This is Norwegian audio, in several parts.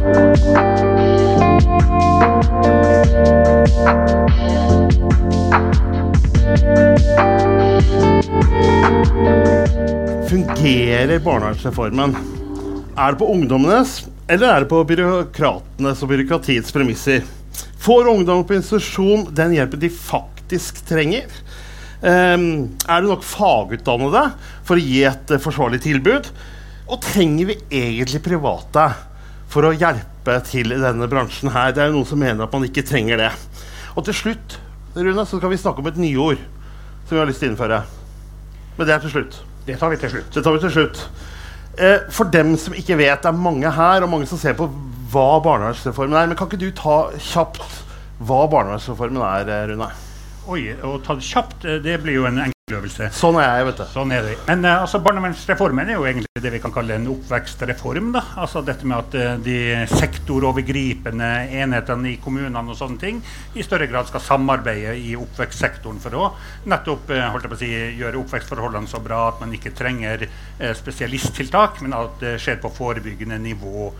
Fungerer barnevernsreformen? Er det på ungdommenes, eller er det på byråkratenes og byråkratiets premisser? Får ungdom på institusjon den hjelpen de faktisk trenger? Um, er det nok fagutdannede for å gi et uh, forsvarlig tilbud? Og trenger vi egentlig private for å hjelpe til i denne bransjen her? Det er jo noen som mener at man ikke trenger det. Og til slutt Rune, så skal vi snakke om et nyord som vi har lyst til å innføre. Men det er til slutt. Det tar vi til slutt. Det tar vi til slutt. Eh, for dem som ikke vet, det er mange her og mange som ser på hva barnevernsreformen er. Men kan ikke du ta kjapt hva barnevernsreformen er, eh, Rune? Oi, å ta det kjapt, eh, det blir jo en enkel øvelse. Sånn er jeg, vet du. Sånn er det. Men uh, altså, barnevernsreformen er jo egentlig det vi kan kalle en oppvekstreform. da. Altså dette med at uh, de sektorovergripende enhetene i kommunene og sånne ting i større grad skal samarbeide i oppvekstsektoren for å nettopp uh, holdt jeg på å si, gjøre oppvekstforholdene så bra at man ikke trenger spesialisttiltak, men at det skjer på forebyggende nivå.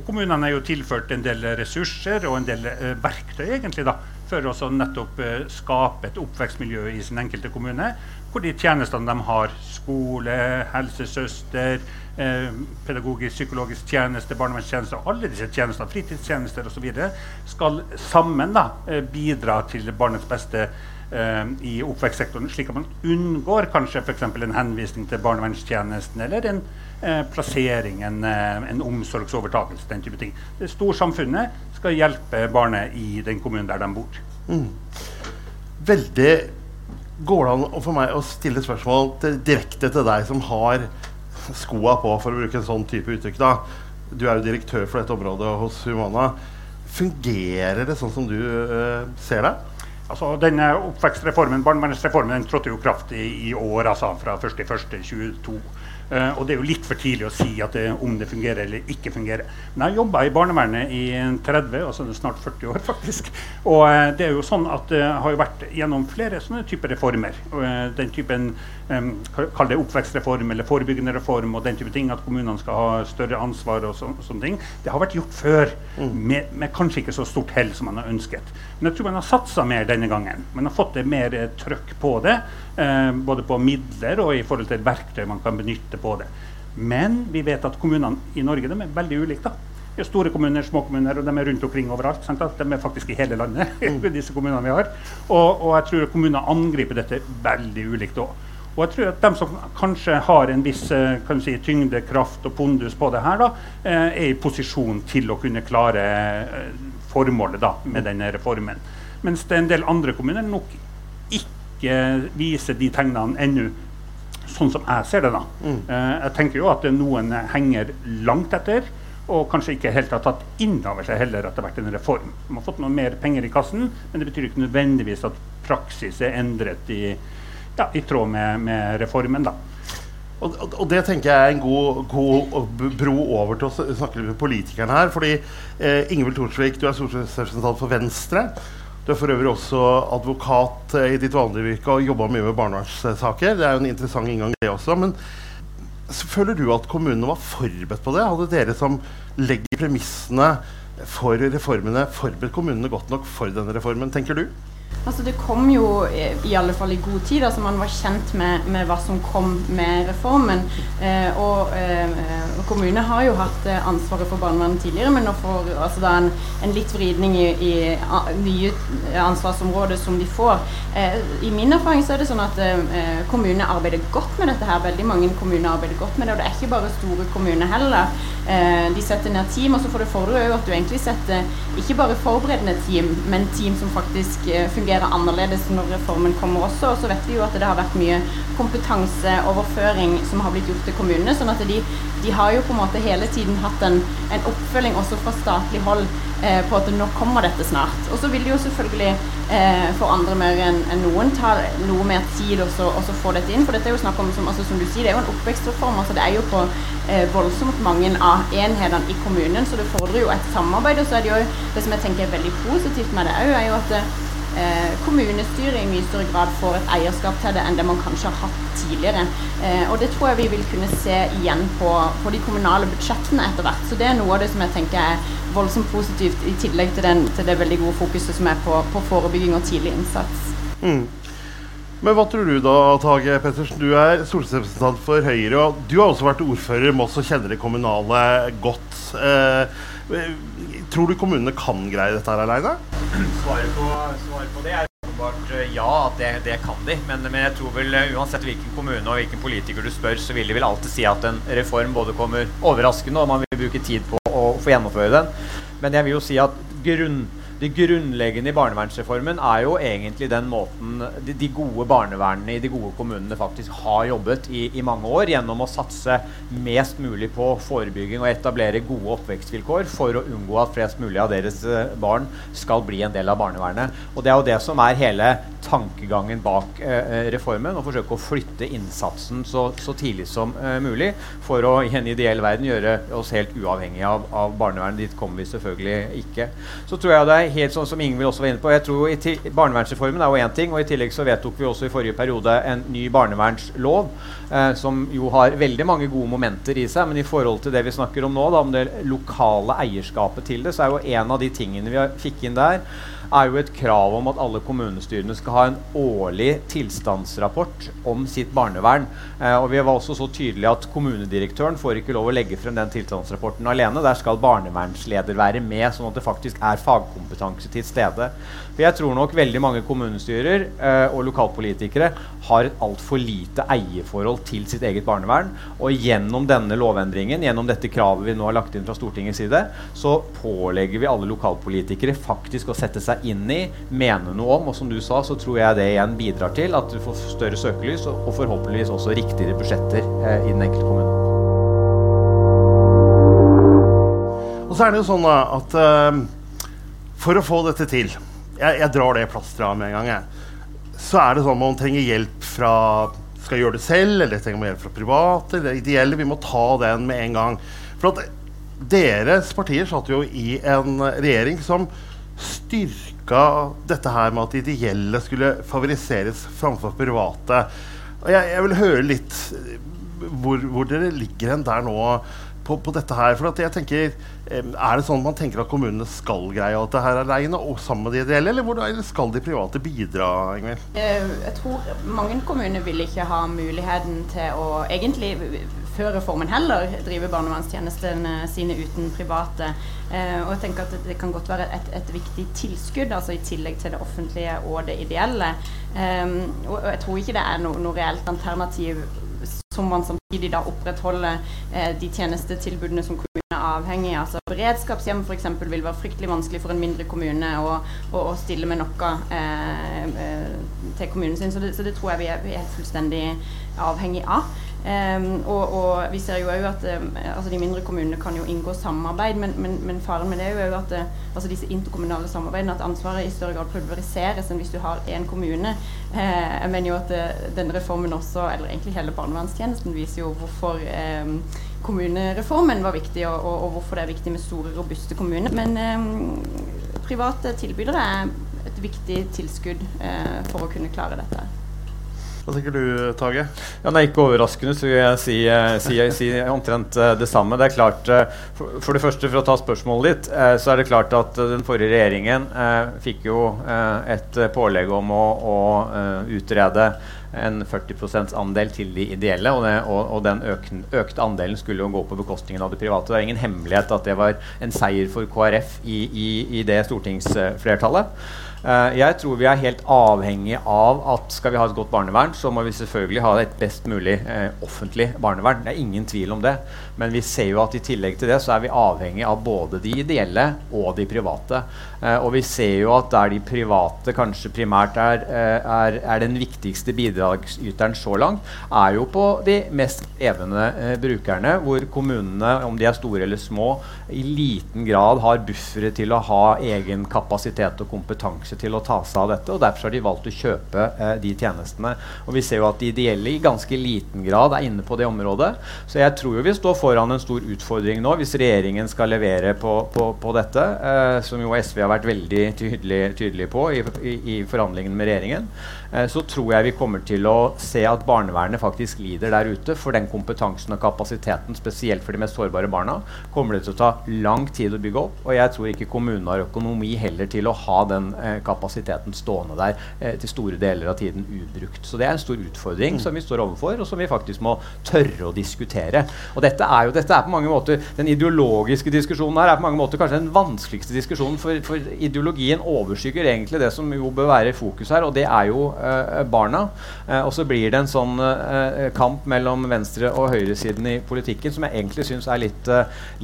Og kommunene er jo tilført en del ressurser og en del verktøy egentlig da, for å nettopp skape et oppvekstmiljø i sin enkelte kommune hvor de tjenestene de har, skole, helsesøster, eh, pedagogisk, psykologisk tjeneste, barnevernstjeneste, alle disse tjenestene, fritidstjenester osv., skal sammen da, eh, bidra til barnets beste eh, i oppvekstsektoren, slik at man unngår kanskje f.eks. en henvisning til barnevernstjenesten eller en eh, plassering, en, eh, en omsorgsovertakelse, den type ting. Det storsamfunnet skal hjelpe barnet i den kommunen der de bor. Mm. Veldig Går det an for meg å stille spørsmål til, direkte til deg som har skoa på, for å bruke en sånn type uttrykk? da. Du er jo direktør for dette området hos Humana. Fungerer det sånn som du uh, ser det? Altså, denne oppvekstreformen, Barnevernsreformen den trådte jo kraft i, år, altså fra 1.1.22. Uh, og det er jo litt for tidlig å si det, om det fungerer eller ikke fungerer. Men jeg har jobba i barnevernet i 30, altså snart 40 år, faktisk. Og uh, det er jo sånn at det uh, har vært gjennom flere sånne typer reformer. Den typen Kall det oppvekstreform eller forebyggende reform og den type ting. At kommunene skal ha større ansvar og, så, sånne ting. Det har vært gjort før, mm. med, med, kanskje ikke så stort hell som man har ønsket. Men jeg tror man har satsa mer denne gangen. Man har fått det mer trøkk på det. både på midler og i forhold til verktøy man kan benytte på det. Men vi vet at kommunene i Norge er veldig ulike. da. Det er store kommuner, små kommuner, og de er rundt omkring overalt. Sant? De er faktisk i hele landet, mm. disse kommunene vi har. Og, og jeg tror kommunene angriper dette veldig ulikt òg. Og jeg tror at de som kanskje har en viss eh, kan si, tyngde, kraft og pondus på det her, da, eh, er i posisjon til å kunne klare eh, formålet da, med denne reformen. Mens det er en del andre kommuner nok ikke viser de tegnene ennå sånn som jeg ser det, da. Mm. Jeg tenker jo at noen henger langt etter. Og kanskje ikke helt har tatt inn over seg heller at det har vært en reform. De har fått noe mer penger i kassen, men det betyr ikke nødvendigvis at praksis er endret i, ja, i tråd med, med, reformen. da. Og, og, det tenker jeg er en god, god bro over til å snakke med politikerne her. fordi eh, Ingvild Thorsvik, du er stortingsrepresentant for Venstre. Du er for øvrig også advokat eh, i ditt vanlige virke og jobba mye med barnevernssaker. Det er jo en interessant inngang, det også. Men føler du at kommunene var forberedt på det? Hadde dere som legger premissene for reformene, forberedt kommunene godt nok for denne reformen, tenker du? Altså Det kom jo i alle fall i god tid. altså Man var kjent med, med hva som kom med reformen. Eh, og eh, kommunene har jo hatt eh, ansvaret for barnevernet tidligere, men nå får altså da en, en litt vridning i, i a, nye ansvarsområder som de får. Eh, I min erfaring så er det sånn at eh, kommunene arbeider godt med dette her. Veldig mange kommuner arbeider godt med det, og det er ikke bare store kommuner heller. Eh, de setter ned team, og så får det fordre at du egentlig setter ikke bare forberedende team, men team som faktisk fungerer fungerer annerledes når reformen kommer også. Og så vet vi jo at det har vært mye kompetanseoverføring som har blitt gjort til kommunene. sånn at de, de har jo på en måte hele tiden hatt en, en oppfølging også fra statlig hold eh, på at nå kommer dette snart. Og så vil det jo selvfølgelig eh, for andre mer enn en noen ta noe mer tid å få dette inn. For dette er jo snakk om, som, altså, som du sier, det er jo en oppvekstreform. altså Det er jo på eh, voldsomt mange av enhetene i kommunen, så det fordrer jo et samarbeid. Og så er det jo det som jeg tenker er veldig positivt med det òg, er jo at eh, kommunestyret i mye større grad får et eierskap til det enn det man kanskje har hatt tidligere. Eh, og det tror jeg vi vil kunne se igjen på, på, de kommunale budsjettene etter hvert. Så det er noe av det som jeg tenker er voldsomt positivt, i tillegg til, den, til det veldig gode fokuset som er på, på forebygging og tidlig innsats. Mm. Men hva tror du da, Tage Pettersen? Du er stortingsrepresentant for Høyre. og Du har også vært ordfører i Moss og kjenner det kommunale godt. Eh, tror du kommunene kan greie dette her aleine? Svaret på, svaret på det er åpenbart eh, ja, at det, det kan de. Men, men, jeg tror vel eh, uansett hvilken kommune og hvilken politiker du spør, så vil de vel alltid si at en reform både kommer overraskende, og man vil bruke tid på å få gjennomføre den. Men jeg vil jo si at grunn det grunnleggende i barnevernsreformen er jo egentlig den måten de, de gode barnevernene i de gode kommunene faktisk har jobbet i, i, mange år, gjennom å satse mest mulig på forebygging og etablere gode oppvekstvilkår for å unngå at flest mulig av deres uh, barn skal bli en del av barnevernet. Og Det er jo det som er hele tankegangen bak eh, reformen, å forsøke å flytte innsatsen så, så tidlig som eh, mulig for å i en ideell verden gjøre oss helt uavhengige av, av barnevernet. Dit kommer vi selvfølgelig ikke. Så tror jeg det er helt sånn som Ingvild også var inne på. jeg tror Barnevernsreformen er jo én ting. og I tillegg så vedtok vi også i forrige periode en ny barnevernslov, eh, som jo har veldig mange gode momenter i seg. Men i forhold til det vi snakker om nå, da, om det lokale eierskapet til det, så er jo en av de tingene vi fikk inn der, er jo et krav om at alle kommunestyrene skal ha en årlig tilstandsrapport om sitt barnevern. Eh, og Vi var også så tydelige at kommunedirektøren får ikke lov å legge frem den tilstandsrapporten alene. Der skal barnevernsleder være med, sånn at det faktisk er fagkompetanse til stede. For jeg tror nok veldig mange kommunestyrer eh, og lokalpolitikere har et altfor lite eierforhold til sitt eget barnevern. Og gjennom denne lovendringen, gjennom dette kravet vi nå har lagt inn fra Stortingets side, så pålegger vi alle lokalpolitikere faktisk å sette seg inn i, mene noe om. Og som du sa, så tror jeg det igjen bidrar til at du får større søkelys og, og forhåpentligvis også riktigere budsjetter eh, i den enkelte kommune. Og så er det jo sånn at uh, for å få dette til Jeg, jeg drar det plasteret av med en gang. Jeg. Så er det sånn at man trenger hjelp fra Skal gjøre det selv, eller trenger man hjelp fra private eller ideelle. Vi må ta den med en gang. For at deres partier satt jo i en regjering som styrka dette her med at ideelle skulle favoriseres framfor private. Og jeg, jeg vil høre litt hvor, hvor dere ligger hen der nå på, på, dette her. For jeg tenker, Er det sånn man tenker at kommunene skal greie alt det her alene, og sammen med de ideelle, eller, eller skal de private bidra? Ingvild? Eh, jeg tror mange kommuner vil ikke ha muligheten til å egentlig før reformen heller drive barnevernstjenestene sine uten private. Eh, og jeg tenker at det, kan godt være et, et, viktig tilskudd, altså i tillegg til det offentlige og det ideelle. Og jeg tror ikke det er noe, noe reelt alternativ som man samtidig da opprettholder eh, de tjenestetilbudene som kommunen er avhengig av. Altså, beredskapshjem f.eks. vil være fryktelig vanskelig for en mindre kommune å, å, å stille med noe eh, eh, til kommunen sin. Så det, så det, tror jeg vi er, vi er fullstendig avhengig av. Um, og, og, vi ser jo òg at um, altså de mindre kommunene kan jo inngå samarbeid, men, men, men faren med det er jo at uh, altså disse interkommunale samarbeidene, at ansvaret i større grad pulveriseres enn hvis du har én kommune. Uh, jeg mener jo at uh, denne reformen også, eller egentlig hele barnevernstjenesten, viser jo hvorfor um, kommunereformen var viktig, og, og, og, hvorfor det er viktig med store, robuste kommuner. Men private tilbydere er et viktig tilskudd for å kunne klare dette. Hva tenker du, Tage? Ja, nei, Ikke overraskende så vil jeg si, eh, si, si omtrent eh, det samme. Det er klart, eh, for, for, det første, for å ta spørsmålet ditt, så er det klart at den forrige regjeringen fikk jo et pålegg om å, å utrede en 40% andel til de ideelle. Og, det, og, og den økte, økte andelen skulle jo gå på bekostningen av det private. Det er ingen hemmelighet at det var en seier for KrF i, i, i det stortingsflertallet. Uh, jeg tror vi er helt avhengig av at skal vi ha et godt barnevern, så må vi selvfølgelig ha et best mulig uh, offentlig barnevern. Det er ingen tvil om det. Men vi ser jo at i tillegg til det så er vi avhengig av både de ideelle og de private. Uh, og vi ser jo at der de private kanskje primært er, er, er den viktigste bidragsyteren så langt, er jo på de mest evende eh, brukerne, hvor kommunene, om de er store eller små, i liten grad har buffere til å ha egen kapasitet og kompetanse til å ta seg av dette. og Derfor har de valgt å kjøpe eh, de tjenestene. Og Vi ser jo at de ideelle i ganske liten grad er inne på det området. Så jeg tror jo vi står foran en stor utfordring nå hvis regjeringen skal levere på, på, på dette, eh, som jo SV har vært veldig tydelig, tydelig på i, i, i forhandlingene med regjeringen. Eh, så tror jeg vi kommer til å se at barnevernet faktisk lider der ute. For den kompetansen og kapasiteten, spesielt for de mest sårbare barna, kommer det til å ta lang tid å bygge opp. Og jeg tror ikke kommunene har økonomi heller til å ha den eh, kapasiteten stående der eh, til store deler av tiden ubrukt. Så det er en stor utfordring mm. som vi står overfor, og som vi faktisk må tørre å diskutere. Og dette er jo dette er på mange måter den ideologiske diskusjonen her er på mange måter kanskje den vanskeligste diskusjonen, for, for ideologien overskygger egentlig det som jo bør være i fokus her, og det er jo eh, barna. Eh, og så blir det en sånn uh, kamp mellom venstre- og høyresiden i politikken som jeg egentlig syns er litt,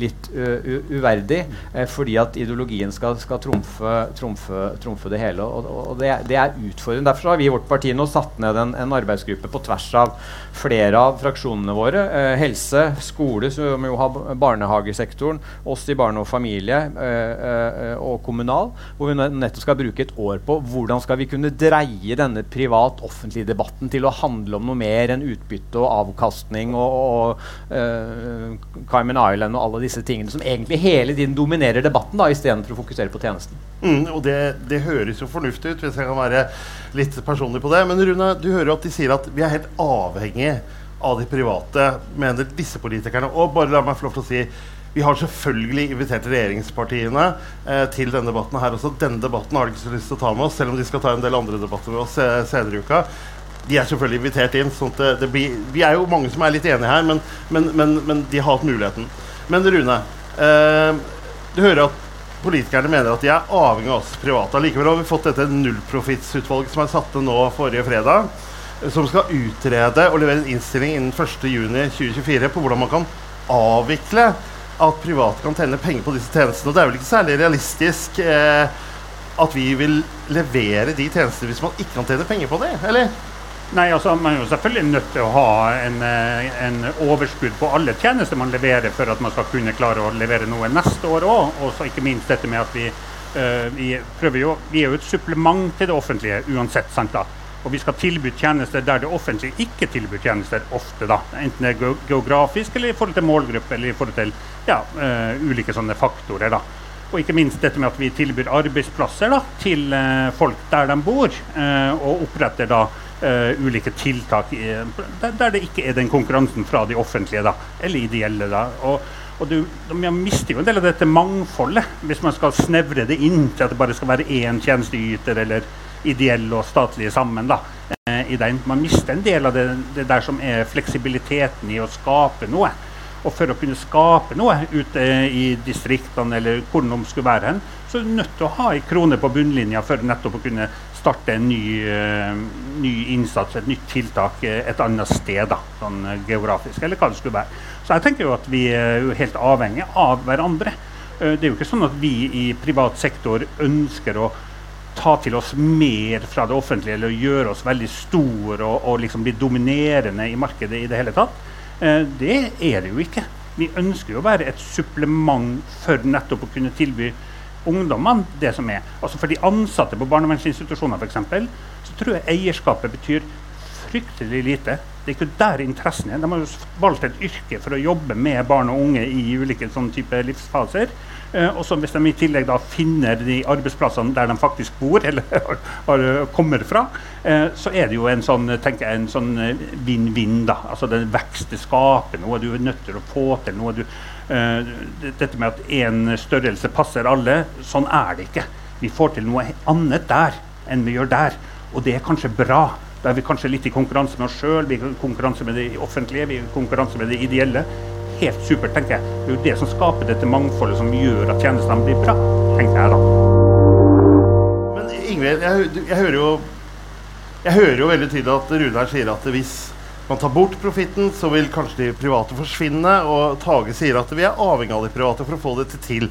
litt uverdig, fordi at ideologien skal, skal trumfe, trumfe, trumfe, det hele. Og, og det, det, er utfordrende. Derfor har vi i vårt parti nå satt ned en, en arbeidsgruppe på tvers av flere av fraksjonene våre. helse, skole, som jo har barnehagesektoren, oss i barne og familie og kommunal, hvor vi nettopp skal bruke et år på hvordan skal vi kunne dreie denne privat-offentlige debatten til å handle om noe mer enn utbytte og avkastning og, og uh, Cayman Island og alle disse tingene som egentlig hele tiden dominerer debatten, da, istedenfor å fokusere på tjenesten. Mm, og det, det, høres jo fornuftig ut, hvis jeg kan være litt personlig på det. Men Rune, du hører jo at de sier at vi er helt avhengig av de private, mener disse politikerne. Og bare la meg få lov til å si vi har selvfølgelig invitert regjeringspartiene eh, til denne debatten her også. Denne debatten har de ikke så lyst til å ta med oss, selv om de skal ta en del andre debatter med oss eh, senere i uka. De er selvfølgelig invitert inn. sånn at det, blir, Vi er jo mange som er litt enige her, men, men, men, men de har hatt muligheten. Men Rune, eh, du hører at politikerne mener at de er avhengig av oss private. Likevel har vi fått dette nullprofittsutvalget som er satt ned nå forrige fredag, som skal utrede og levere en innstilling innen 1.6.2024 på hvordan man kan avvikle at private kan tjene penger på disse tjenestene. Og det er vel ikke særlig realistisk eh, at vi vil levere de tjenestene hvis man ikke kan tjene penger på det, eller? Nei, altså Man er jo selvfølgelig nødt til å ha en, eh, en, overskudd på alle tjenester man leverer, for at man skal kunne klare å levere noe neste år òg. Og så ikke minst dette med at vi, uh, vi prøver jo Vi er jo et supplement til det offentlige uansett. sant da? Og vi skal tilby tjenester der det offentlige ikke tilbyr tjenester ofte. da, Enten det er geografisk eller i forhold til målgruppe eller i forhold til ja, uh, ulike sånne faktorer. da. Og ikke minst dette med at vi tilbyr arbeidsplasser da, til uh, folk der de bor, uh, og oppretter da ulike tiltak i, der, der, det ikke er den konkurransen fra de offentlige da, eller ideelle. da, og og du, Man mister jo en del av dette mangfoldet hvis man skal snevre det inn til at det bare skal være én tjenesteyter eller ideelle og statlige sammen. da, eh, i den. Man mister en del av det, det, der som er fleksibiliteten i å skape noe. Og for å kunne skape noe ute i distriktene eller hvor de skulle være hen, så er du nødt til å ha ei krone på bunnlinja for nettopp å kunne starte en ny, uh, ny innsats, et nytt tiltak uh, et annet sted, da, sånn uh, geografisk, eller hva det skulle være. Så jeg tenker jo at vi er helt avhengige av hverandre. det er jo ikke sånn at vi i privat sektor ønsker å ta til oss mer fra det offentlige eller gjøre oss veldig store og, og liksom bli dominerende i markedet i det hele tatt. Eh, det er det jo ikke. Vi ønsker jo å være et supplement for nettopp å kunne tilby ungdommene det som er. Altså For de ansatte på barnevernsinstitusjoner f.eks. så tror jeg eierskapet betyr fryktelig lite. Det er ikke der interessen er. De har jo valgt et yrke for å jobbe med barn og unge i ulike sånne type livsfaser. Eh, og så hvis de i tillegg da finner de arbeidsplassene der de faktisk bor, eller har, kommer fra, eh, så er det jo en sånn tenker jeg, en sånn eh, vinn-vinn. da, altså det Vekst det skaper noe, du er nødt til å få til noe. Du, dette med at én størrelse passer alle, sånn er det ikke. Vi får til noe annet der enn vi gjør der. Og det er kanskje bra. Da er vi kanskje litt i konkurranse med oss sjøl, vi er i konkurranse med det offentlige, vi er i konkurranse med det ideelle helt supert, tenker jeg. Det er jo det som skaper dette mangfoldet som gjør at tjenestene blir bra, tenker jeg da. Men Ingvild, jeg, jeg, hører jo jeg hører jo veldig tydelig at Runar sier at hvis man tar bort profitten, så vil kanskje de private forsvinne. Og Tage sier at vi er avhengig av de private for å få dette til.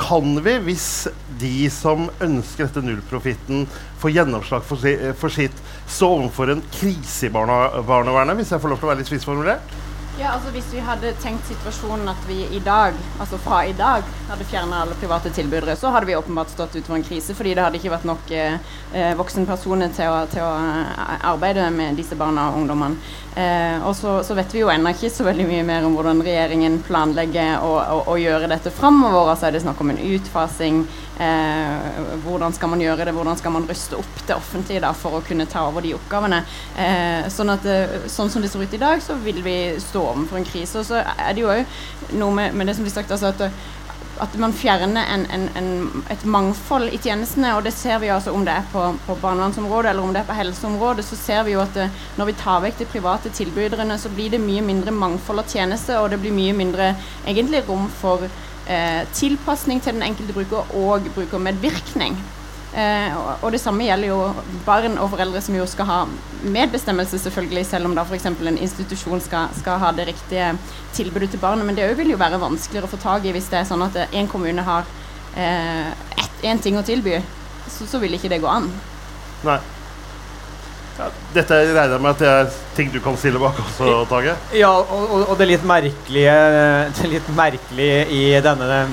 Kan vi, hvis de som ønsker dette nullprofitten, får gjennomslag for, for sitt, stå overfor en krise i barnevernet, hvis jeg får lov til å være litt spissformulert? Ja, altså Hvis vi hadde tenkt situasjonen at vi i dag, altså fra i dag, hadde fjerna alle private tilbydere, så hadde vi åpenbart stått utenfor en krise, fordi det hadde ikke vært nok eh, eh voksenpersoner til å, til å, eh, arbeide med disse barna og ungdommene. Eh, og så, så, vet vi jo ennå ikke så veldig mye mer om hvordan regjeringen planlegger å, å, å gjøre dette framover. Altså er det snakk om en utfasing. Eh, hvordan skal man gjøre det? Hvordan skal man ruste opp det offentlige da, for å kunne ta over de oppgavene? Eh, sånn, at, eh, sånn som det ser ut i dag, så vil vi stå overfor en krise. Og så er det jo òg noe med, med, det som blir sagt, altså at at man fjerner en, en, en, et mangfold i tjenestene. og det ser vi altså Om det er på, på barnevernsområdet eller om det er på helseområdet, så ser vi jo at det, når vi tar vekk de private tilbyderne, så blir det mye mindre mangfold av tjenester, og det blir mye mindre egentlig rom for eh, tilpasning til den enkelte bruker og brukermedvirkning. Eh, og, og det samme gjelder jo barn og foreldre som jo skal ha medbestemmelse, selvfølgelig, selv om da f.eks. en institusjon skal, skal, ha det riktige tilbudet til barnet. Men det vil jo være vanskeligere å få tak i hvis det er sånn at en kommune har én eh, ting å tilby, så, så vil ikke det gå an. Nei. Ja, dette regner jeg med at det er ting du kan stille bak også, Tage? Ja, og, og, det litt merkelige Det litt merkelige i denne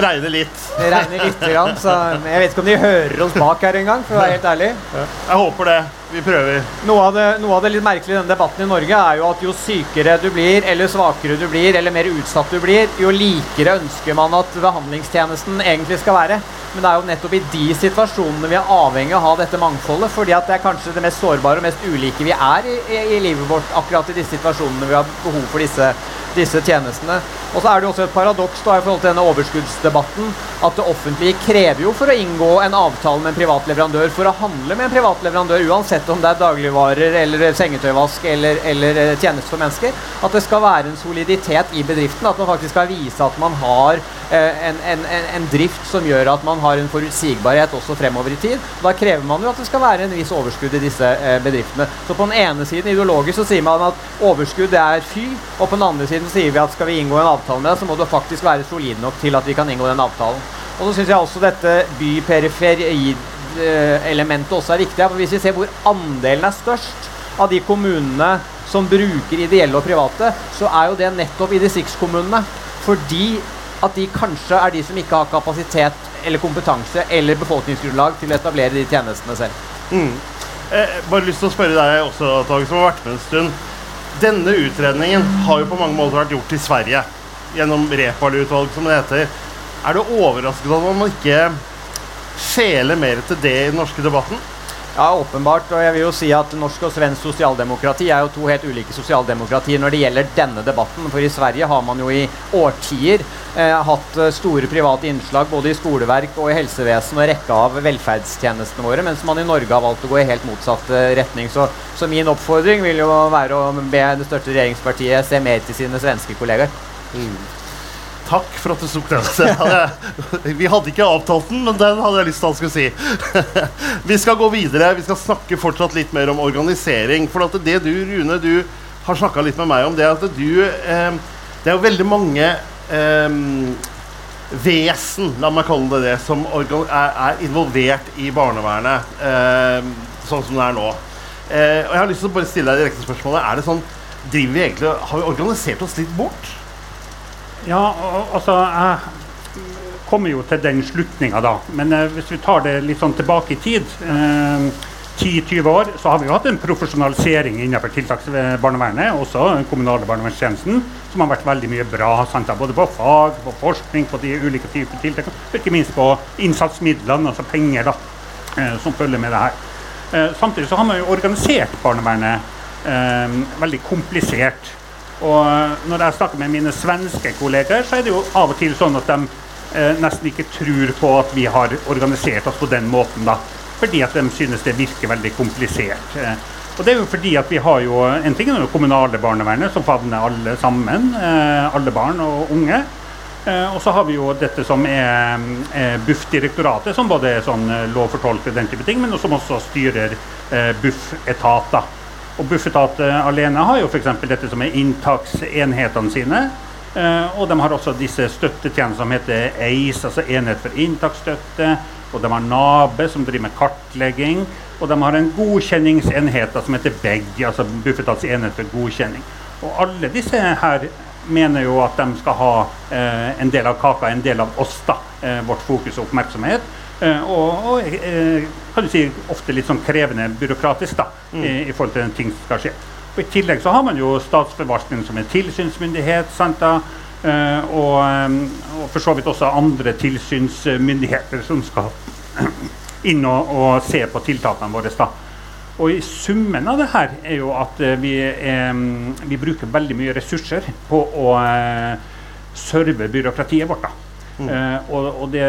Regner litt. Det regner litt, grann, så jeg vet ikke om de hører oss bak her engang, for å være helt ærlig. Jeg håper det. Vi prøver. Noe av, det, noe av, det, litt merkelige i denne debatten i Norge er jo at jo sykere du blir, eller svakere du blir, eller mer utsatt du blir, jo likere ønsker man at behandlingstjenesten egentlig skal være. Men det er jo nettopp i de situasjonene vi er avhengig av å ha dette mangfoldet. fordi at det er kanskje det mest sårbare og mest ulike vi er i, i, i livet vårt akkurat i disse situasjonene vi har behov for disse disse tjenestene. Og så er det jo også et paradoks da, i forhold til denne overskuddsdebatten at det offentlige krever jo for å inngå en avtale med en privat leverandør for å handle med en privat leverandør, uansett om det er dagligvarer eller sengetøyvask eller, eller eh, tjenester for mennesker, at det skal være en soliditet i bedriften. At man faktisk skal vise at man har eh, en, en, en, drift som gjør at man har en forutsigbarhet også fremover i tid. Da krever man jo at det skal være en viss overskudd i disse eh, bedriftene. Så på den ene siden ideologisk så sier man at overskudd er fy, og på den andre siden så sier vi at skal vi inngå en avtale med deg, så må du faktisk være solid nok til at vi kan inngå den avtalen. Og så syns jeg også dette byperiferi-elementet også er viktig. For hvis vi ser hvor andelen er størst av de kommunene som bruker ideelle og private, så er jo det nettopp i distriktskommunene. Fordi at de kanskje er de som ikke har kapasitet eller kompetanse eller befolkningsgrunnlag til å etablere de tjenestene selv. Mm. Eh, bare lyst til å spørre deg også, Tage, som har vært med en stund. Denne utredningen har jo på mange måter vært gjort i Sverige. Gjennom Repal-utvalget, som det heter. Er du overrasket over at man ikke skjeler mer til det i den norske debatten? Ja, åpenbart. Og jeg vil jo si at norsk og svensk sosialdemokrati er jo to helt ulike sosialdemokratier når det gjelder denne debatten. For i Sverige har man jo i årtier eh, hatt eh, store private innslag både i skoleverk og i helsevesen og rekke av velferdstjenestene våre, mens man i Norge har valgt å gå i helt motsatt eh, retning. Så, så, min oppfordring vil jo være å be det største regjeringspartiet se mer til sine svenske kollegaer. Mm. Takk for at du tok den. Vi hadde ikke avtalt den, men den hadde jeg lyst til at han skulle si. Vi skal gå videre. Vi skal snakke fortsatt litt mer om organisering. For at det du, Rune, du har snakka litt med meg om, det er at du eh, Det er jo veldig mange eh, vesen, la meg kalle det det, som er, er involvert i barnevernet, eh, sånn som det er nå. Eh, og jeg har lyst til å bare stille deg direkte spørsmålet. Er det sånn, driver vi egentlig, Har vi organisert oss litt bort? Ja, altså Jeg kommer jo til den slutninga, da. Men eh, hvis vi tar det litt sånn tilbake i tid eh, 10-20 år så har vi jo hatt en profesjonalisering innenfor tiltaksbarnevernet, også den kommunale barnevernstjenesten, som har vært veldig mye bra. Sant? Både på fag, på forskning, på de ulike typer tiltak, og ikke minst på innsatsmidlene, altså penger, da, eh, som følger med det her. Eh, samtidig så har man jo organisert barnevernet eh, veldig komplisert. Og når jeg snakker med mine svenske kolleger, så er det jo av og til sånn at de eh, nesten ikke tror på at vi har organisert oss på den måten. da, Fordi at de synes det virker veldig komplisert. Eh, og det er jo fordi at vi har jo En ting er det kommunale barnevernet, som favner alle sammen. Eh, alle barn og unge. Eh, og så har vi jo dette som er eh, BUF-direktoratet, som både er sånn eh, lovfortolker den type ting, men som også styrer BUF-etater. Og Bufetat alene har jo f.eks. dette som er inntaksenhetene sine. Uh, og de har også disse støttetjenestene som heter EIS, altså Enhet for inntaksstøtte. Og de har NABE, som driver med kartlegging. Og de har en godkjenningsenhet som heter BEG, altså Bufetats enhet for godkjenning. Og alle disse her mener jo at de skal ha eh, en del av kaka, en del av oss, da, eh, vårt fokus og oppmerksomhet. Eh, og, og eh, kan du si ofte litt sånn krevende byråkratisk da, mm. i, i, forhold til den ting som skal skje. Og I tillegg så har man jo statsforvaltningen som en tilsynsmyndighet. sant da, Uh, og, og, for så vidt også andre tilsynsmyndigheter som skal inn og, og, se på tiltakene våre. Da. Og i summen av det her er jo at vi, um, vi, bruker veldig mye ressurser på å uh, serve byråkratiet vårt. Mm. og, og det,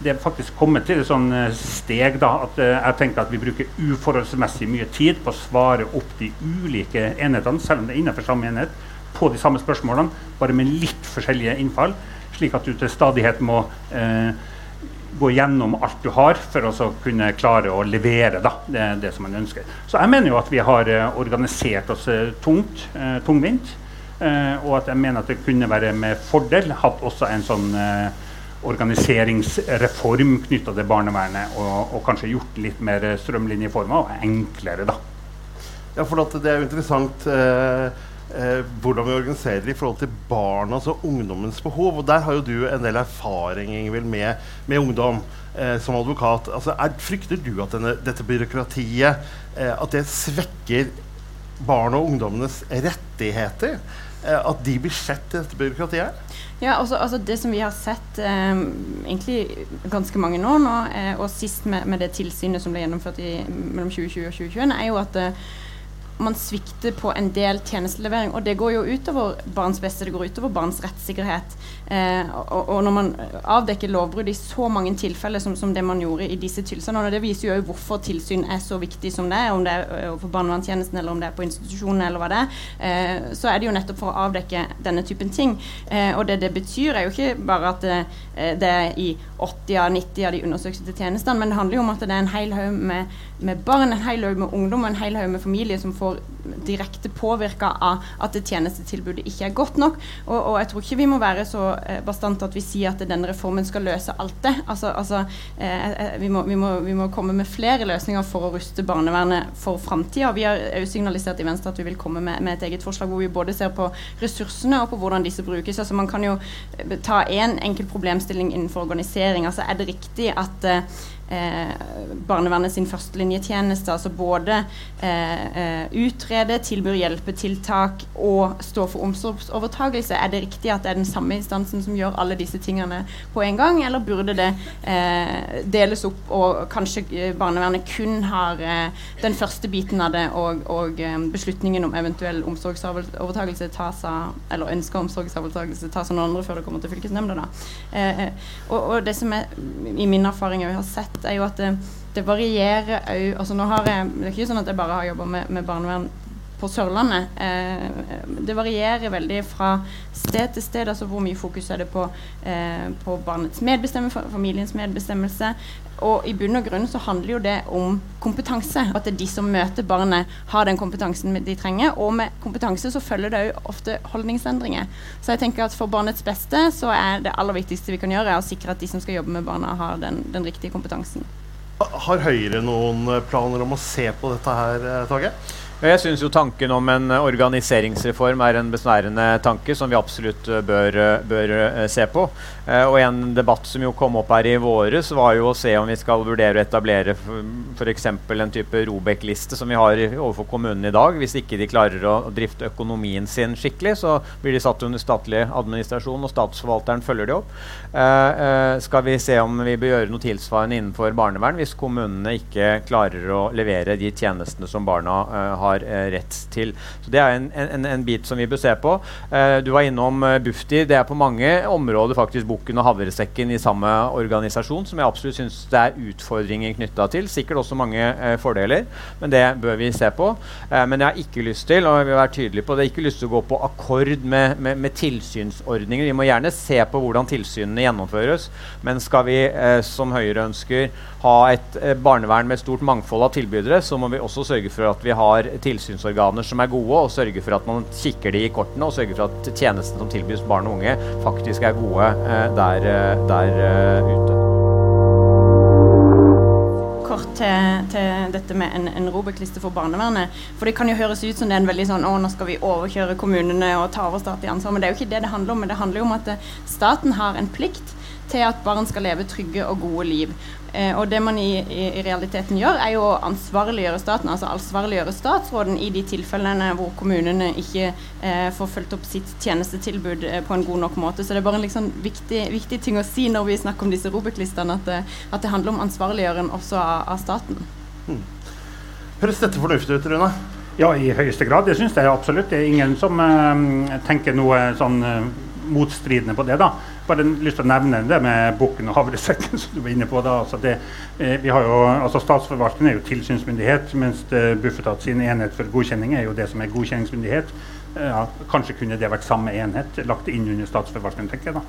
det, er faktisk kommet til et sånn steg da, at jeg tenker at vi bruker uforholdsmessig mye tid på å svare opp de ulike enhetene, selv om det er innenfor samme enhet på de samme spørsmålene, bare med litt forskjellige innfall. Slik at du til stadighet må eh, gå gjennom alt du har for å kunne klare å levere da, det, det, som man ønsker. Så jeg mener jo at vi har eh, organisert oss eh, tungt, eh, tungvint. Eh, og at jeg mener at det kunne være med fordel hatt også en sånn eh, organiseringsreform knytta til barnevernet, og, og, kanskje gjort litt mer strømlinjeforma og enklere, da. Ja, for det er jo interessant. Eh eh, hvordan vi organiserer det i forhold til barnas og ungdommens behov. Og Der har jo du en del erfaring Ingvild, med, med ungdom eh, som advokat. Altså, er, frykter du at denne, dette byråkratiet eh, at det svekker barn og ungdommenes rettigheter? Eh, at de blir sett i dette byråkratiet? Ja, altså, altså, Det som vi har sett eh, egentlig ganske mange år nå, eh, og sist med, med, det tilsynet som ble gjennomført i, mellom 2020 og 2021, er jo at eh, man svikter på en del tjenestelevering. Og det går jo utover barns beste, det går utover barns rettssikkerhet. Eh, og, og, når man avdekker lovbrudd i så mange tilfeller som, som det man gjorde i disse tilstandene, og det viser jo hvorfor tilsyn er så viktig som det er, om det er overfor for barnevernstjenesten eller om det er på institusjonen eller hva det er, eh, så er det jo nettopp for å avdekke denne typen ting. Eh, og det det betyr, er jo ikke bare at det, eh, det er i 80 av 90 av de undersøkte tjenestene, men det handler jo om at det er en hel haug med, med barn, en hel haug med ungdom og en hel haug med familier som får får direkte påvirka av at det tjenestetilbudet ikke er godt nok. Og, og, jeg tror ikke vi må være så eh, bastante at vi sier at denne reformen skal løse alt det. Altså, altså eh, eh, vi, må, vi, må, vi, må, komme med flere løsninger for å ruste barnevernet for framtida. Vi har jo signalisert i Venstre at vi vil komme med, med, et eget forslag hvor vi både ser på ressursene og på hvordan disse brukes. Altså Man kan jo ta én en enkel problemstilling innenfor organisering. Altså Er det riktig at eh, eh, barnevernet sin førstelinjetjeneste. Altså både eh, eh, utrede, tilbyr hjelpetiltak og stå for omsorgsovertagelse. Er det riktig at det er den samme instansen som gjør alle disse tingene på en gang, eller burde det eh, deles opp, og kanskje eh, barnevernet kun har eh, den første biten av det, og, og beslutningen om eventuell omsorgsovertagelse tas av, eller ønska omsorgsovertagelse tas av noen andre før det kommer til fylkesnemnda. Og, og, det som er i min erfaring jeg har sett er jo at det, det varierer òg altså nå har jeg, Det er ikke sånn at jeg bare har jobba med, med, barnevern på Sørlandet. Eh, det varierer veldig fra sted til sted. altså Hvor mye fokus er det på, eh, på barnets medbestemmelse, familiens medbestemmelse. Og i bunn og grunn så handler jo det om kompetanse. At det er de som møter barnet, har den kompetansen de trenger. Og med kompetanse så følger det òg ofte holdningsendringer. Så jeg tenker at for barnets beste så er det aller viktigste vi kan gjøre, er å sikre at de som skal jobbe med barna, har den, den riktige kompetansen. Har Høyre noen planer om å se på dette her, Tage? Jeg syns tanken om en organiseringsreform er en besnærende tanke som vi absolutt eh, bør, eh, bør se på. Og en debatt som jo kom opp her i våres, var jo å se om vi skal vurdere å etablere f.eks. en type Robek-liste som vi har overfor kommunene i dag. Hvis ikke de klarer å, drifte økonomien sin skikkelig, så blir de satt under statlig administrasjon, og statsforvalteren følger de opp. Skal vi se om vi bør gjøre noe tilsvarende innenfor barnevern hvis kommunene ikke klarer å levere de tjenestene som barna har har eh, rett til. Så Det er en, en, en, bit som vi bør se på. Eh, du var innom eh, Bufdir. Det er på mange områder faktisk Bukken og Havresekken i samme organisasjon, som jeg absolutt syns det er utfordringer knytta til. Sikkert også mange fordeler, men det bør vi se på. men jeg har ikke lyst til og jeg vil være tydelig på det, ikke lyst til å gå på akkord med, med, med tilsynsordninger. Vi må gjerne se på hvordan tilsynene gjennomføres, men skal vi, som Høyre ønsker, ha et barnevern med stort mangfold av tilbydere, så må vi også sørge for at vi har tilsynsorganer som er gode, og sørge for at man kikker de i kortene, og sørge for at tjenestene som tilbys barn og unge, faktisk er gode eh, der, eh, der uh, ute. Til, til dette med en, en Robek-liste for barnevernet. For det kan jo høres ut som det er en veldig sånn å, nå skal vi overkjøre kommunene og ta over statlig ansvar. Men det er jo ikke det det handler om. Men det handler jo om at staten har en plikt til at barn skal leve trygge og gode liv. Eh, og det man i, i, i, realiteten gjør, er jo å ansvarliggjøre staten, altså ansvarliggjøre statsråden i de tilfellene hvor kommunene ikke eh, får fulgt opp sitt tjenestetilbud eh, på en god nok måte. Så det er bare en liksom viktig, viktig, ting å si når vi snakker om disse Robek-listene, at, eh, at, det handler om ansvarliggjøring også av, av staten. Hmm. Høres dette fornuftig ut, Rune? Ja, i høyeste grad. Det syns jeg absolutt. Det er ingen som eh, tenker noe sånn uh, motstridende på det. da bare lyst til å nevne det med bukken og havresekken som du var inne på. da, altså det, eh, vi har jo, altså Statsforvalteren er jo tilsynsmyndighet, mens eh, Bufetat sin enhet for godkjenning er jo det som er godkjenningsmyndighet. Eh, ja, kanskje kunne det vært samme enhet, lagt inn under statsforvalteren, tenker jeg da,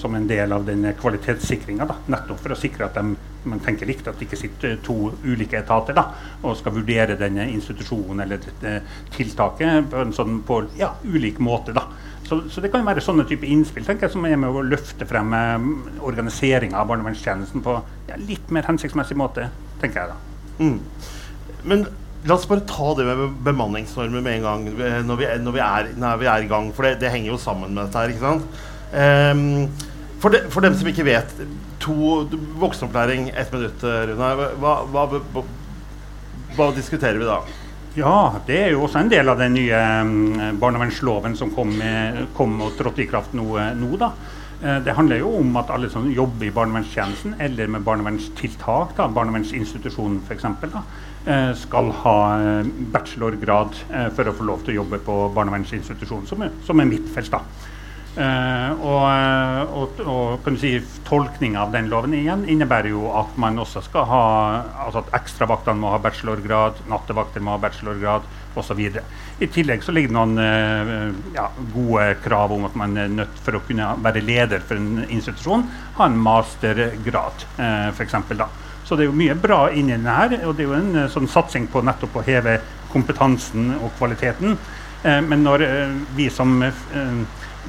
som en del av den kvalitetssikringa. Nettopp for å sikre at de, man tenker likt, at det ikke sitter to ulike etater da, og skal vurdere denne institusjonen eller dette tiltaket på en sånn på ja, ulik måte. da. Så, så, det kan være sånne type innspill tenker jeg, som er med å løfte frem eh, organiseringa av barnevernstjenesten på ja, litt mer hensiktsmessig måte, tenker jeg da. Mm. Men la oss bare ta det med bemanningsnormer med en gang eh, når vi, når vi, er, når vi er, i gang, for det, det, henger jo sammen med dette her. ikke sant? Um, for, de, for, dem som ikke vet, to voksenopplæring, ett minutt, Rune. Hva, hva, hva, hva diskuterer vi da? Ja, det er jo også en del av den nye um, barnevernsloven som kom, kom, og trådte i kraft nå. nå da. Uh, det handler jo om at alle som jobber i barnevernstjenesten eller med barnevernstiltak, da, for f.eks., uh, skal ha bachelorgrad for å få lov til å jobbe på barnevernsinstitusjon, som er, som er mitt felt. da. Uh, og, og, og, si tolkning av den loven igjen innebærer jo at man også skal ha altså at ekstravaktene må ha bachelorgrad, nattevakter må ha bachelorgrad osv. I tillegg så ligger det noen uh, ja, gode krav om at man er nødt for å kunne være leder for en institusjon, ha en mastergrad uh, f.eks. da. Så det er jo mye bra inni denne her, og det er jo en sånn satsing på nettopp å heve kompetansen og kvaliteten. men når vi som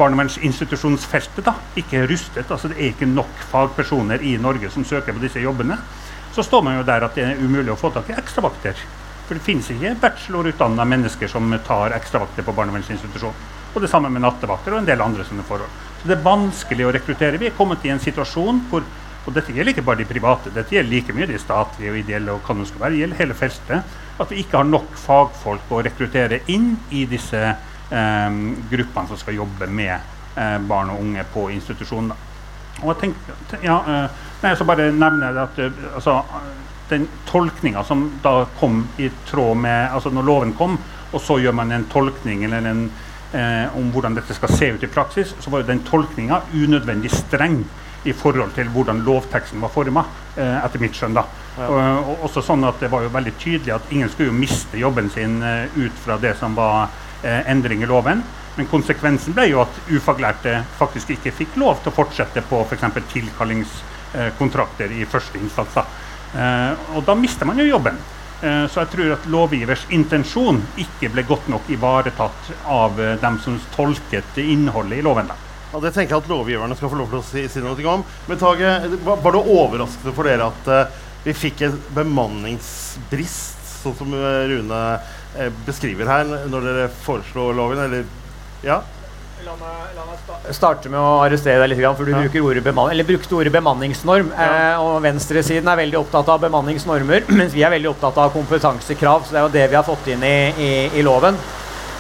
barnevernsinstitusjonsfeltet da, ikke er rustet, altså det er ikke nok fagpersoner i Norge som søker på disse jobbene, så står man jo der at det er umulig å få tak i ekstravakter. For det finnes ikke bachelorutdanna mennesker som tar ekstravakter på barnevernsinstitusjon. Og det samme med nattevakter og en del andre sånne forhold. Så det er vanskelig å rekruttere. Vi er kommet i en situasjon hvor og dette gjelder ikke bare de private, dette gjelder like mye de statlige og ideelle og hva det skal være, det gjelder hele feltet. At vi ikke har nok fagfolk å rekruttere inn i disse gruppene som skal jobbe med eh, barn og unge på institusjonen. Og jeg tenker, ja, eh, nei, så bare nevne at eh, altså, den tolkninga som da kom i tråd med altså Når loven kom, og så gjør man en tolkning eller en, eh, om hvordan dette skal se ut i praksis, så var jo den tolkninga unødvendig streng i forhold til hvordan lovteksten var forma, eh, etter mitt skjønn. da. Ja. Og, og, også sånn at Det var jo veldig tydelig at ingen skulle jo miste jobben sin eh, ut fra det som var eh, endring i loven. Men konsekvensen ble jo at ufaglærte faktisk ikke fikk lov til å fortsette på f.eks. For tilkallingskontrakter i første instans. Eh, og da mister man jo jobben. Eh, så jeg tror at lovgivers intensjon ikke ble godt nok ivaretatt av eh, dem som tolket innholdet i loven. Da. Ja, det tenker jeg at lovgiverne skal få lov til å si, si noe om. Men Tage, var det overraskende for dere at uh, vi fikk en bemanningsbrist, sånn som Rune Eh, beskriver her når dere foreslår loven, eller ja? La meg, la meg starte med å arrestere deg litt, for du ja. ordet eller, brukte ordet bemanningsnorm. Ja. Eh, og Venstresiden er veldig opptatt av bemanningsnormer, mens vi er veldig opptatt av kompetansekrav. Så det er jo det vi har fått inn i, i, i loven.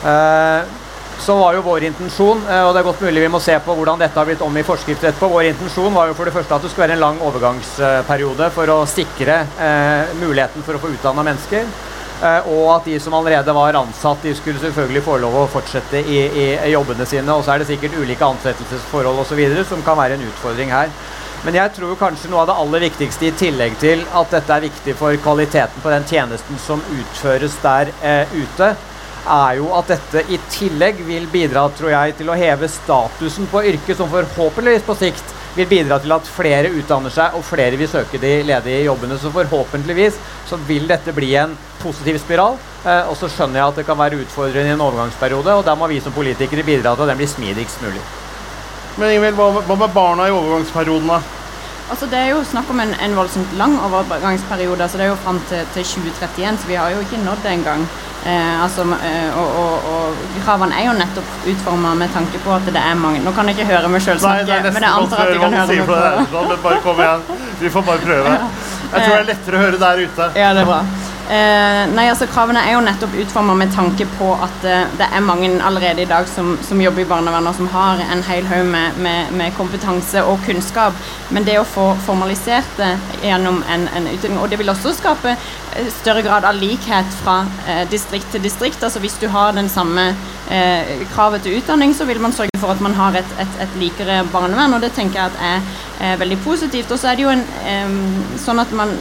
Eh, så var jo vår intensjon, eh, og det er godt mulig vi må se på hvordan dette har blitt om i forskrift etterpå. Vår intensjon var jo for det første at det skulle være en lang overgangsperiode for å sikre eh, muligheten for å få utdanna mennesker. Eh, og at de som allerede var ansatt, de skulle selvfølgelig få lov å fortsette i, i jobbene sine. Og så er det sikkert ulike ansettelsesforhold osv. som kan være en utfordring her. Men jeg tror kanskje noe av det aller viktigste i tillegg til at dette er viktig for kvaliteten på den tjenesten som utføres der eh, ute, er jo at dette i tillegg vil bidra tror jeg, til å heve statusen på yrket, som forhåpentligvis på sikt vil bidra til at flere utdanner seg og flere vil søke de ledige jobbene. Så forhåpentligvis så vil dette bli en positiv spiral. Eh, og så skjønner jeg at det kan være utfordrende i en overgangsperiode, og der må vi som politikere bidra til at den blir smidigst mulig. Men Ingvild, hva, hva med barna i overgangsperioden, da? Altså Det er jo snakk om en, en voldsomt lang overgangsperiode. så Det er jo fram til, til 2031, så vi har jo ikke nådd det engang. Eh, altså, eh, og, og, og, kravene er jo nettopp utforma med tanke på at det er mange Nå kan jeg ikke høre meg sjøl snakke, men jeg antar at du kan høre meg på det. Men bare kom igjen. Vi får bare prøve. Jeg tror det er lettere å høre der ute. Ja, det er bra. Eh, nei, altså Kravene er jo nettopp utforma med tanke på at eh, det er mange allerede i dag som, som jobber i barnevernet og som har en hel haug med, med, med, kompetanse og kunnskap. Men det å få formalisert det gjennom en, en utdanning Og det vil også skape eh, større grad av likhet fra eh, distrikt til distrikt. Altså Hvis du har den samme eh, kravet til utdanning, så vil man sørge for at man har et, et, et likere barnevern. Og det tenker jeg at er, er veldig positivt. Og så er det jo en sånn at man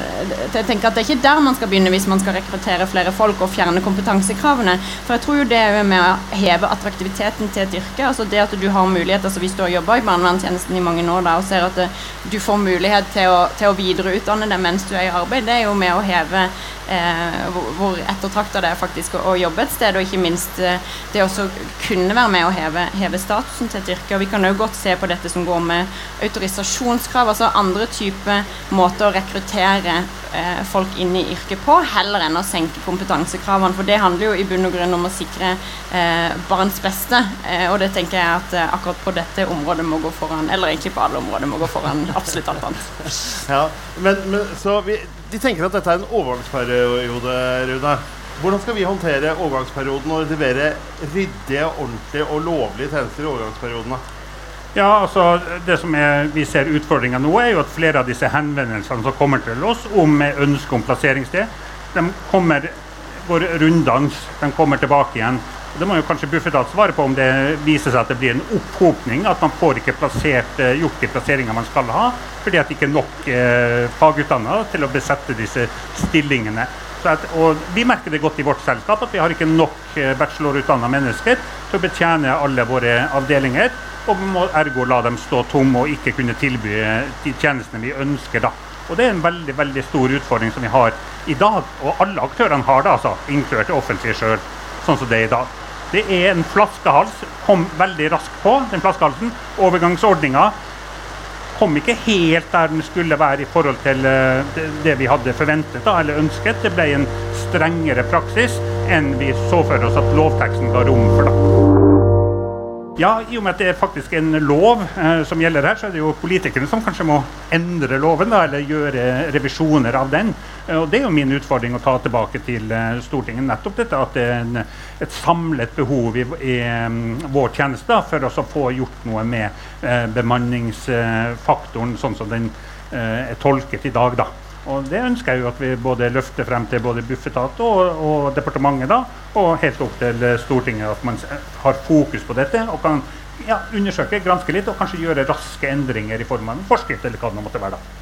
jeg tenker at det er ikke der man skal begynne hvis man skal rekruttere flere folk og fjerne kompetansekravene. For jeg tror jo det er med å heve attraktiviteten til et yrke. altså det at du har mulighet, altså Hvis du har jobba i barnevernstjenesten i mange år da, og ser at det, du får mulighet til å, til å videreutdanne deg mens du er i arbeid, det er jo med å heve eh, hvor, hvor ettertrakta det er faktisk å, å, jobbe et sted, og ikke minst eh, det å kunne være med å heve, heve statusen til et yrke. og Vi kan jo godt se på dette som går med autorisasjonskrav, altså andre typer måter å rekruttere eh, folk inn i yrket på, heller enn å senke kompetansekravene. For det handler jo i bunn og grunn om å sikre eh, barns beste. Eh, og det tenker jeg at eh, akkurat på dette området må gå foran, eller egentlig på alle områder må gå foran absolutt alt annet. Ja, men, men så vi, De tenker at dette er en overgangsperiode, Rune. Hvordan skal vi håndtere overgangsperioden og levere ryddige, ordentlige og lovlige tjenester i overgangsperiodene? Ja, altså Det som er, vi ser utfordringa nå, er jo at flere av disse henvendelsene som kommer til oss om ønske om plasseringssted, de kommer, går runddans. De kommer tilbake igjen. Det må jo kanskje Bufetat svare på om det viser seg at det blir en opphopning. At man får ikke plassert, eh, gjort de plasseringer man skal ha, fordi at det ikke er nok eh, fagutdannede til å besette disse stillingene. At, og Vi merker det godt i vårt selskap at vi har ikke nok eh, bachelorutdanna mennesker til å betjene alle våre avdelinger og må ergo la dem stå tomme og ikke kunne tilby de tjenestene vi ønsker. da. Og Det er en veldig veldig stor utfordring som vi har i dag. Og alle aktørene har det, altså, inkludert det offentlige sjøl, sånn som det er i dag. Det er en flaskehals. Kom veldig raskt på, den flaskehalsen. Overgangsordninga kom ikke helt der den skulle være i forhold til eh, det vi hadde forventet da, eller ønsket. Det ble en strengere praksis enn vi så for oss at lovteksten ga rom for. da. Ja, I og med at det er faktisk en lov eh, som gjelder her, så er det jo politikerne som kanskje må endre loven da, eller gjøre revisjoner av den. Eh, og Det er jo min utfordring å ta tilbake til eh, Stortinget. Nettopp dette at det er en, et samlet behov i, i um, vår tjeneste da, for å få gjort noe med eh, bemanningsfaktoren sånn som den eh, er tolket i dag. da. Og Det ønsker jeg jo at vi både løfter frem til både Bufetat og, og departementet, da, og helt opp til Stortinget. At man har fokus på dette og kan ja, undersøke, granske litt og kanskje gjøre raske endringer i form av en forskrift eller hva det måtte være. da.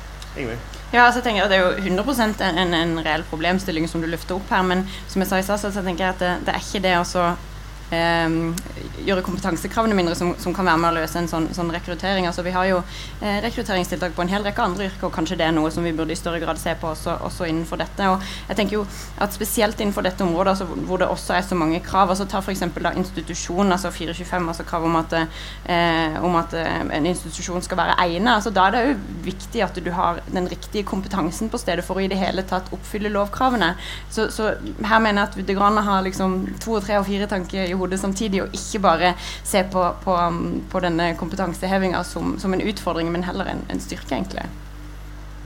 Ja, altså jeg tenker at Det er jo 100% en, en, reell problemstilling som du løfter opp her. Men som jeg sa i stad, så tenker jeg at det, det er ikke det å eh, gjøre kompetansekravene mindre, som, som, kan være med å løse en sånn, sånn rekruttering. Altså, vi har jo eh, rekrutteringstiltak på en hel rekke andre yrker, og kanskje det er noe som vi burde i større grad se på også, også innenfor dette. Og jeg tenker jo at Spesielt innenfor dette området, altså, hvor det også er så mange krav. altså Ta f.eks. institusjon, altså 425, altså krav om at, eh, om at eh, en institusjon skal være egnet. Altså, da er det jo viktig at du har den riktige kompetansen på stedet for å i det hele tatt oppfylle lovkravene. Så, så her mener jeg at det går an å ha liksom to og tre og fire tanker i hodet samtidig, og ikke bare se på, på, på denne kompetansehevinga som, som, en utfordring, men heller en, en styrke, egentlig.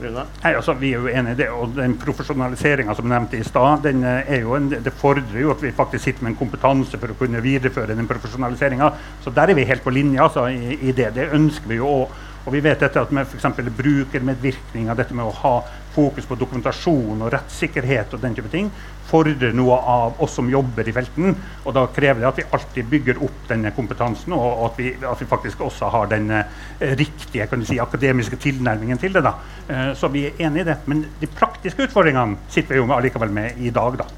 Nei, altså, vi er jo enige i det. og Den profesjonaliseringa som nevnte i stad, eh, det fordrer jo at vi faktisk sitter med en kompetanse for å kunne videreføre den profesjonaliseringa. Så der er vi helt på linje altså, i, i, det. Det ønsker vi jo òg. Og vi vet dette at med f.eks. brukermedvirkning, dette med å ha fokus på dokumentasjon og rettssikkerhet og den type ting, fordrer noe av oss som jobber i felten. Og da krever det at vi alltid bygger opp denne kompetansen, og at vi, at vi faktisk også har den eh, riktige kan du si, akademiske tilnærmingen til det. da. Eh, så vi er enig i det. Men de praktiske utfordringene sitter vi jo allikevel med i dag, da.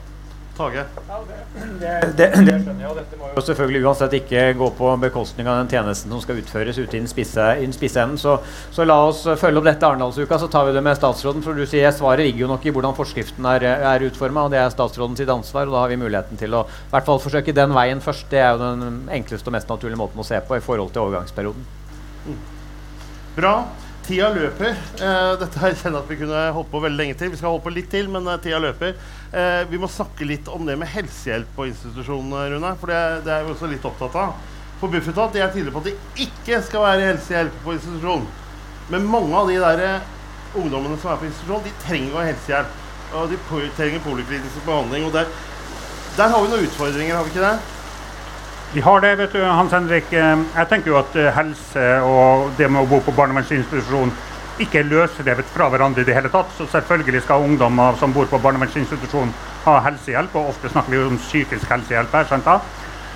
Tage? Det, det, det skjønner jeg, og dette må jo selvfølgelig uansett ikke gå på bekostning av den tjenesten som skal utføres ute i den spisse, i den spisse enden. Så, så, la oss følge opp dette Arendalsuka, så tar vi det med statsråden. For du sier svaret ligger jo nok i hvordan forskriften er, er utforma, og det er statsrådens ansvar. Og da har vi muligheten til å i hvert fall forsøke den veien først. Det er jo den enkleste og mest naturlige måten å se på i forhold til overgangsperioden. Mm. Bra. Tida løper. Uh, dette her kjenner at vi kunne holdt på veldig lenge til. Vi skal holde på litt til, men uh, tida løper. Uh, vi må snakke litt om det med helsehjelp på institusjonene, Rune. For det, det, er vi også litt opptatt av. For Bufetat er tydelig på at det ikke skal være helsehjelp på institusjon. Men mange av de der ungdommene som er på institusjon, de trenger jo helsehjelp. Og de trenger poliklinisk behandling. Og der, der har vi noen utfordringer, har vi ikke det? Vi har det, vet du, Hans Henrik. Eh, jeg tenker jo at eh, helse og det med å bo på barnevernsinstitusjon ikke er løsrevet fra hverandre i det hele tatt. Så selvfølgelig skal ungdommer som bor på barnevernsinstitusjon ha helsehjelp, og ofte snakker vi om psykisk helsehjelp her. sant da?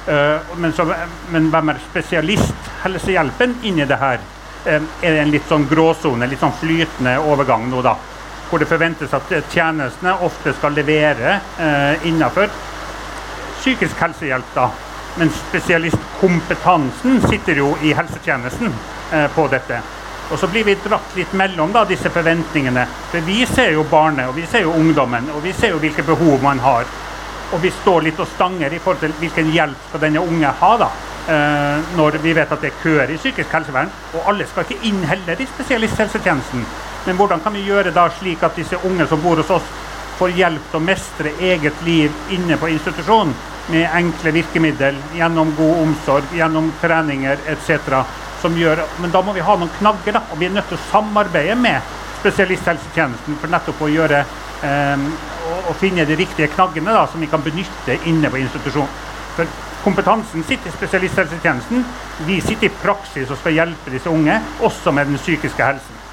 Eh, men, så, men hvem er spesialisthelsehjelpen inni det her? Er det en litt sånn gråsone, litt sånn flytende overgang nå, da? Hvor det forventes at tjenestene ofte skal levere eh, innafor psykisk helsehjelp, da men spesialistkompetansen sitter jo i helsetjenesten eh, på dette. Og så blir vi dratt litt mellom da, disse forventningene. For vi ser jo barnet, og vi ser jo ungdommen, og vi ser jo hvilke behov man har. Og vi står litt og stanger i forhold til hvilken hjelp skal denne unge ha. da. Eh, når vi vet at det er køer i psykisk helsevern. Og alle skal ikke inn heller i spesialisthelsetjenesten. Men hvordan kan vi gjøre da slik at disse unge som bor hos oss, får hjelp til å mestre eget liv inne på institusjonen? Med enkle virkemiddel, gjennom god omsorg, gjennom treninger etc. Som gjør, men da må vi ha noen knagger, da, og vi er nødt til å samarbeide med spesialisthelsetjenesten for nettopp å gjøre eh, og, finne de riktige knaggene da, som vi kan benytte inne på institusjonen. For kompetansen sitter i spesialisthelsetjenesten. Vi sitter i praksis og skal hjelpe disse unge, også med den psykiske helsen.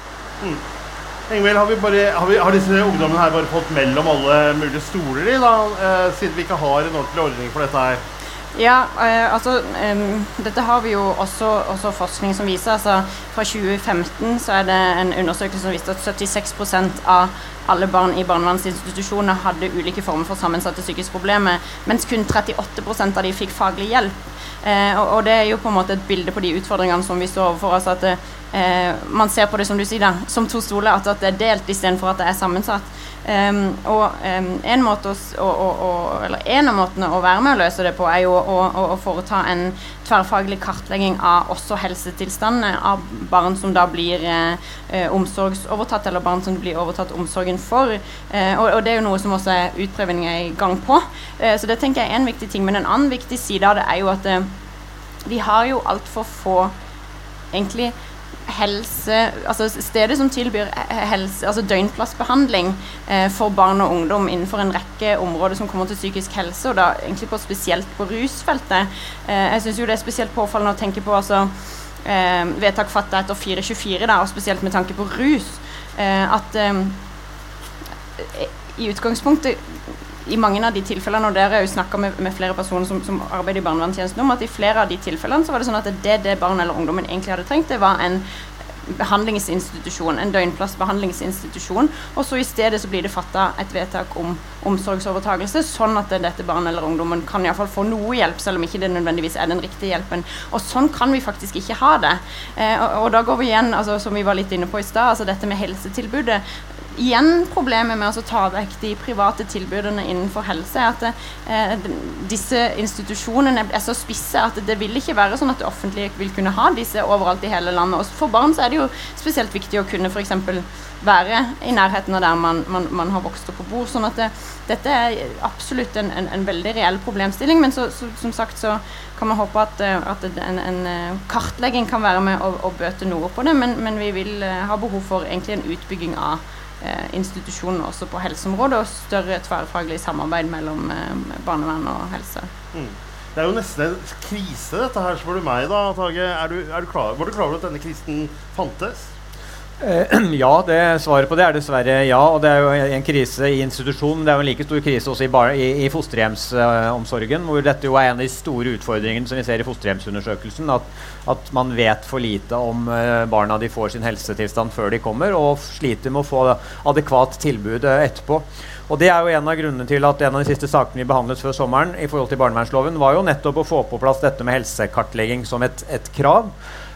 Mm. Ingvild, har, har, har, disse ungdommene her bare fått mellom alle mulige stoler i, da, eh, siden vi ikke har en ordentlig ordning for dette her? Ja, eh, altså um, Dette har vi jo også, også, forskning som viser. altså Fra 2015 så er det en undersøkelse som viste at 76% av alle barn i barnevernsinstitusjoner hadde ulike former for sammensatte psykiske problemer, mens kun 38% av de fikk faglig hjelp. Eh, og, og, det er jo på en måte et bilde på de utfordringene som vi står overfor. altså at eh, Man ser på det som du sier da, som to stoler, at, at det er delt istedenfor at det er sammensatt. Um, og um, en, måte å, å, å, en av måtene å være med å løse det på, er jo å, foreta en tverrfaglig kartlegging av også helsetilstandene av barn som da blir eh, eh, omsorgsovertatt, eller barn som blir overtatt omsorgen for. Eh, og, og, det er jo noe som også er utprøving i gang på. Eh, så det tenker jeg er en viktig ting. Men en annen viktig side av det er jo at eh, vi har jo altfor få egentlig helse Altså stedet som tilbyr helse, altså døgnplassbehandling eh, for barn og ungdom innenfor en rekke områder som kommer til psykisk helse, og da egentlig på spesielt på rusfeltet. Eh, jeg syns jo det er spesielt påfallende å tenke på altså eh, vedtak fatta etter 424, da, og spesielt med tanke på rus, eh, at eh, i utgangspunktet i mange av de tilfellene, og dere har jo snakka med, med, flere personer som, som arbeider i barnevernstjenesten om, at i flere av de tilfellene så var det sånn at det det barnet eller ungdommen egentlig hadde trengt, det var en behandlingsinstitusjon, en døgnplassbehandlingsinstitusjon. Og så i stedet så blir det fatta et vedtak om omsorgsovertagelse, sånn at dette barnet eller ungdommen kan iallfall få noe hjelp, selv om ikke det nødvendigvis er den riktige hjelpen. Og sånn kan vi faktisk ikke ha det. Eh, og, og, da går vi igjen, altså, som vi var litt inne på i stad, altså dette med helsetilbudet igjen problemet med å ta vekk de private tilbudene innenfor helse, er at eh, disse institusjonene er så spisse at det vil ikke være sånn at det offentlige vil kunne ha disse overalt i hele landet. Og for barn så er det jo spesielt viktig å kunne f.eks. være i nærheten av der man, man, man har vokst opp og bor. sånn at det, dette er absolutt en, en, en veldig reell problemstilling. Men så, så, som sagt så kan man håpe at, eh, at en, en, eh, kartlegging kan være med å, å bøte noe på det, men, men vi vil ha behov for egentlig en utbygging av eh, institusjoner også på helseområdet, og større tverrfaglig samarbeid mellom eh, barnevern og helse. Mm. Det er jo nesten en krise, dette her, spør du meg, da, Tage. Er du, er du klar, var du klar over at denne krisen fantes? Eh, ja, det, svaret på det er dessverre ja. Og det er jo en krise i institusjonen. Det er jo en like stor krise også i, bar, i, i fosterhjemsomsorgen, hvor dette jo er en av de store utfordringene som vi ser i fosterhjemsundersøkelsen. At, at man vet for lite om uh, barna de får sin helsetilstand før de kommer, og sliter med å få adekvat tilbud uh, etterpå. Og det er jo En av grunnene til at en av de siste sakene vi behandlet før sommeren, i forhold til barnevernsloven, var jo nettopp å få på plass dette med helsekartlegging som et, et krav.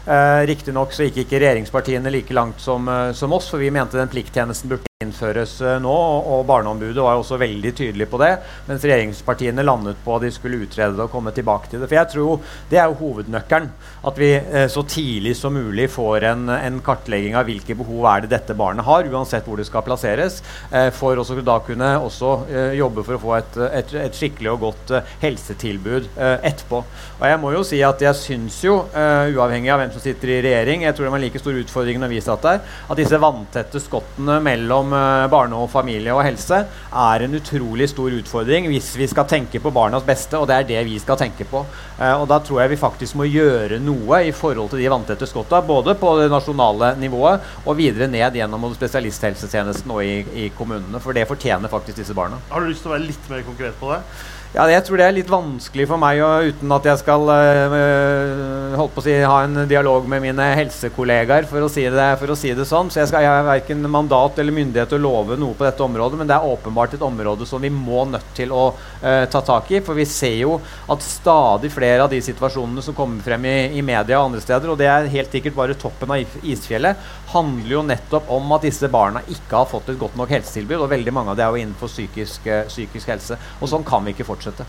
Eh, Riktignok gikk ikke regjeringspartiene like langt som, eh, som, oss, for vi mente den plikttjenesten burde innføres eh, nå. Og Barneombudet var også veldig tydelig på det, mens regjeringspartiene landet på at de skulle utrede det og komme tilbake til det. For jeg tror det er jo hovednøkkelen. At vi eh, så tidlig som mulig får en, en, kartlegging av hvilke behov er det dette barnet har, uansett hvor det skal plasseres, eh, for å da kunne også eh, jobbe for å få et, et, et skikkelig og godt helsetilbud etterpå. Og jeg må jo si at jeg syns jo, uavhengig av hvem som sitter i regjering. Jeg tror det var like stor utfordring når vi satt der. At disse vanntette skottene mellom uh, barne og familie og helse er en utrolig stor utfordring hvis vi skal tenke på barnas beste, og det er det vi skal tenke på. Uh, og da tror jeg vi faktisk må gjøre noe i forhold til de vanntette skotta, både på det nasjonale nivået og videre ned gjennom spesialisthelsetjenesten og i, i kommunene. For det fortjener faktisk disse barna. Har du lyst til å være litt mer konkret på det? Ja, jeg tror det er litt vanskelig for meg, og uten at jeg skal øh, holdt på å si, ha en dialog med mine helsekollegaer, for å si det, å si det sånn. Så jeg, skal, jeg har verken mandat eller myndighet til å love noe på dette området, men det er åpenbart et område som vi må nødt til å øh, ta tak i. For vi ser jo at stadig flere av de situasjonene som kommer frem i, i media og andre steder, og det er helt sikkert bare toppen av isfjellet, handler jo nettopp om at disse barna ikke har fått et godt nok helsetilbud, og veldig mange av det er jo innenfor psykisk, øh, psykisk helse. Og sånn kan vi ikke fortsette.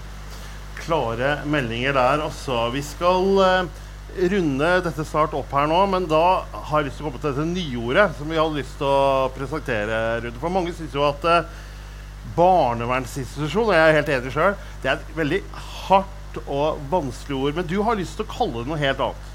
Klare meldinger der, altså. Vi skal uh, runde dette snart opp her nå, men da har jeg lyst til å komme til dette nyordet som vi hadde lyst til å presentere, Rune. For mange syns jo at uh, barnevernsinstitusjon, og jeg er helt enig sjøl, det er et veldig hardt og vanskelig ord. Men du har lyst til å kalle det noe helt annet.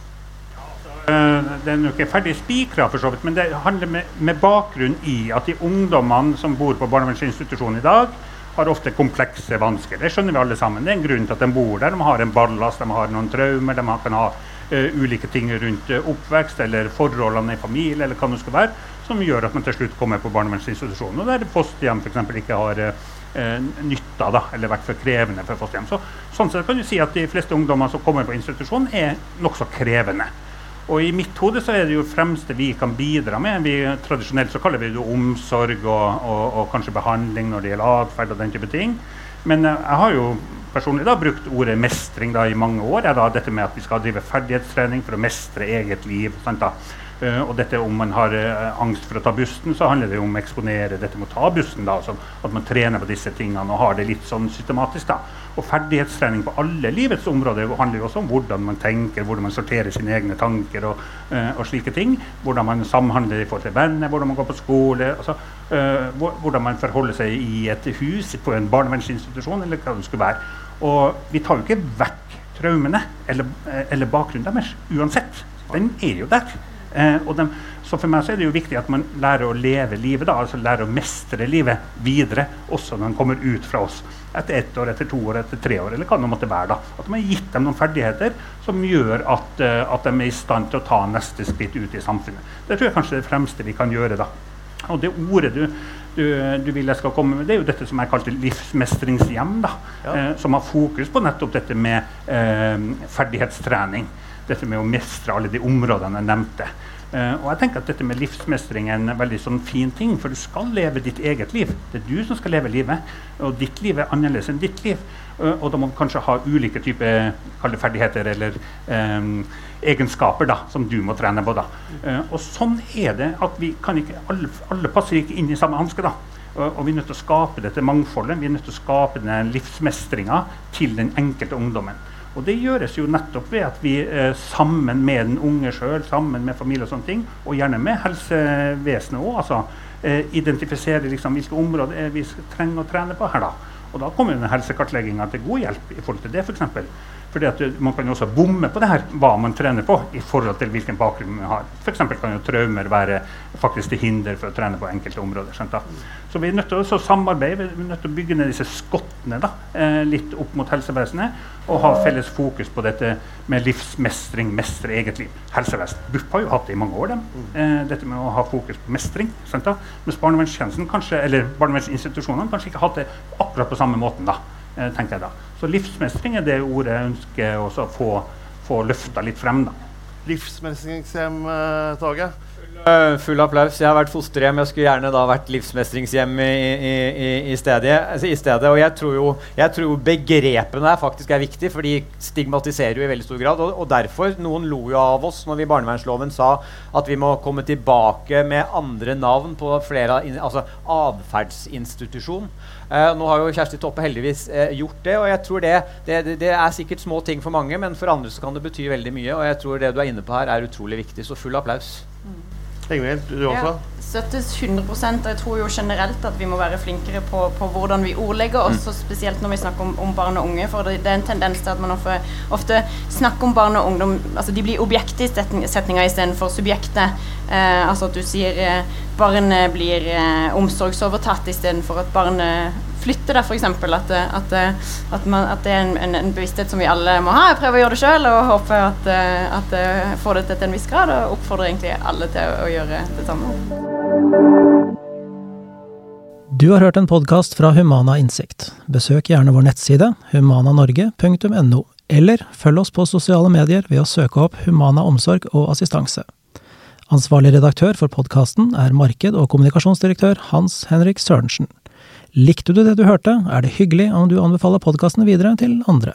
Uh, det er jo ikke ferdig spikra, for så vidt, men det handler med, med bakgrunn i at de ungdommene som bor på barnevernsinstitusjon i dag, har ofte komplekse vansker. Det skjønner vi alle sammen. Det er en grunn til at de bor der. De har en ballast, de har noen traumer, de kan ha uh, ulike ting rundt uh, oppvekst eller forholdene i familie eller hva det skal være, som gjør at man til slutt kommer på barnevernsinstitusjonen. Og der fosterhjem f.eks. ikke har uh, nytta, da, eller vært for krevende for fosterhjem. Så, sånn sett kan du si at de fleste ungdommer som kommer på institusjon, er nokså krevende. Og i mitt hode så er det jo fremste vi kan bidra med. Vi, tradisjonelt så kaller vi det omsorg og, og, og kanskje behandling når det gjelder atferd og den type ting. Men uh, jeg har jo personlig da brukt ordet mestring da i mange år. Er da dette med at vi skal drive ferdighetstrening for å mestre eget liv. Sant? Uh, og dette om man har uh, angst for å ta bussen, så handler det om å eksponere dette med å ta bussen. da, At man trener på disse tingene og har det litt sånn systematisk. da. Og ferdighetstrening på alle livets områder handler jo også om hvordan man tenker, hvordan man sorterer sine egne tanker og, uh, og slike ting. Hvordan man samhandler i forhold til venner, hvordan man går på skole. altså uh, Hvordan man forholder seg i et hus, på en barnevernsinstitusjon, eller hva det skulle være. Og vi tar jo ikke vekk traumene eller, uh, eller bakgrunnen deres uansett. Den er jo der. De, så for meg så er det jo viktig at man lærer å leve livet, da, altså lærer å mestre livet videre, også når man kommer ut fra oss etter ett år, etter to år, etter tre år, eller hva det måtte være. da. At man har gitt dem noen ferdigheter som gjør at, uh, at, de er i stand til å ta neste skritt ut i samfunnet. Det tror jeg kanskje er det fremste vi kan gjøre. da. Og det ordet du, du, du, vil jeg skal komme med, det er jo dette som jeg kalte livsmestringshjem. da, ja. eh, Som har fokus på nettopp dette med eh, ferdighetstrening. Dette med å mestre alle de områdene jeg nevnte. Uh, og jeg tenker at dette med livsmestring er en veldig sånn fin ting, for du skal leve ditt eget liv. Det er du som skal leve livet, og ditt liv er annerledes enn ditt liv. Uh, og da må du kanskje ha ulike typer ferdigheter eller um, egenskaper da, som du må trene på. da. Uh, og sånn er det at vi kan ikke, alle, alle passer ikke inn i samme hanske. da. Og vi er nødt til å skape dette mangfoldet, vi er nødt til å skape denne livsmestringa til den enkelte ungdommen. Og det gjøres jo nettopp ved at vi eh, sammen med den unge sjøl, sammen med familie og sånne ting, og gjerne med helsevesenet òg, altså, eh, identifisere liksom, hvilke områder vi trenger å trene på her. da. Og da kommer jo helsekartlegginga til god hjelp i forhold til det, f.eks. Fordi at Man kan jo også bomme på det her, hva man trener på i forhold til hvilken bakgrunn man har. F.eks. kan jo traumer være faktisk til hinder for å trene på enkelte områder. Skjønt. Så vi er nødt til å samarbeide, vi er nødt til å bygge ned disse skottene da, eh, litt opp mot helsevesenet. Og ha felles fokus på dette med livsmestring, mestre eget liv. Helsevesen. BUP har jo hatt det i mange år, dem. Eh, dette med å ha fokus på mestring. Skjønt, da. Mens barnevernsinstitusjonene kanskje ikke har hatt det akkurat på samme måten. da. Eh, tenker jeg da. Så livsmestring er det ordet jeg ønsker å få, få løfta litt frem. da. Livsmestringshjem, Tage? Uh, full applaus. Jeg har vært fosterhjem. Jeg skulle gjerne da vært livsmestringshjem i, i, i, stedet, altså stedet. Og jeg tror jo jeg tror begrepene her faktisk er viktig, for de stigmatiserer jo i veldig stor grad. Og, og, derfor, noen lo jo av oss når vi i barnevernsloven sa at vi må komme tilbake med andre navn på flere Altså atferdsinstitusjon. Uh, nå har jo Kjersti Toppe heldigvis uh, gjort det, og jeg tror det, det, det, er sikkert små ting for mange, men for andre så kan det bety veldig mye. Og jeg tror det du er inne på her, er utrolig viktig. Så full applaus. Ingvild, du også? Ja, støttes 100 og jeg tror jo generelt at vi må være flinkere på, på hvordan vi ordlegger oss, mm. spesielt når vi snakker om, om, barn og unge. For det, det, er en tendens til at man ofte, ofte snakker om barn og ungdom Altså de blir objekt i setninga istedenfor subjektet. Eh, altså at du sier eh, barnet blir eh, omsorgsovertatt istedenfor at barnet flytte det, f.eks. At, at, at, man, at det er en, en, en, bevissthet som vi alle må ha. Jeg prøver å gjøre det sjøl og håper at, at jeg får det til til en viss grad. Og oppfordrer egentlig alle til å, å gjøre det samme. Du har hørt en podkast fra Humana Innsikt. Besøk gjerne vår nettside humananorge.no, eller følg oss på sosiale medier ved å søke opp Humana omsorg og assistanse. Ansvarlig redaktør for podkasten er marked- og kommunikasjonsdirektør Hans Henrik Sørensen. Likte du det du hørte, er det hyggelig om du anbefaler podkastene videre til andre.